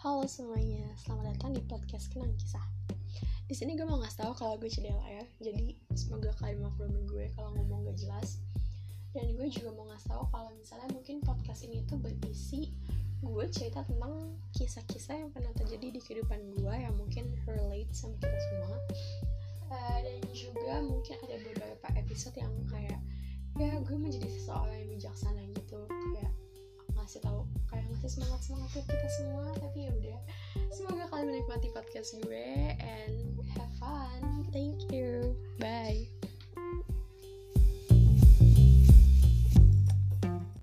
Halo semuanya, selamat datang di podcast Kenang Kisah. Di sini gue mau ngasih tahu kalau gue cedela ya, jadi semoga kalian maklumi gue kalau ngomong gak jelas. Dan gue juga mau ngasih tahu kalau misalnya mungkin podcast ini tuh berisi gue cerita tentang kisah-kisah yang pernah terjadi di kehidupan gue yang mungkin relate sama kita semua. Uh, dan juga mungkin ada beberapa episode yang kayak ya gue menjadi seseorang yang bijaksana semangat semangat kita semua tapi ya udah. Semoga kalian menikmati podcast gue and have fun. Thank you.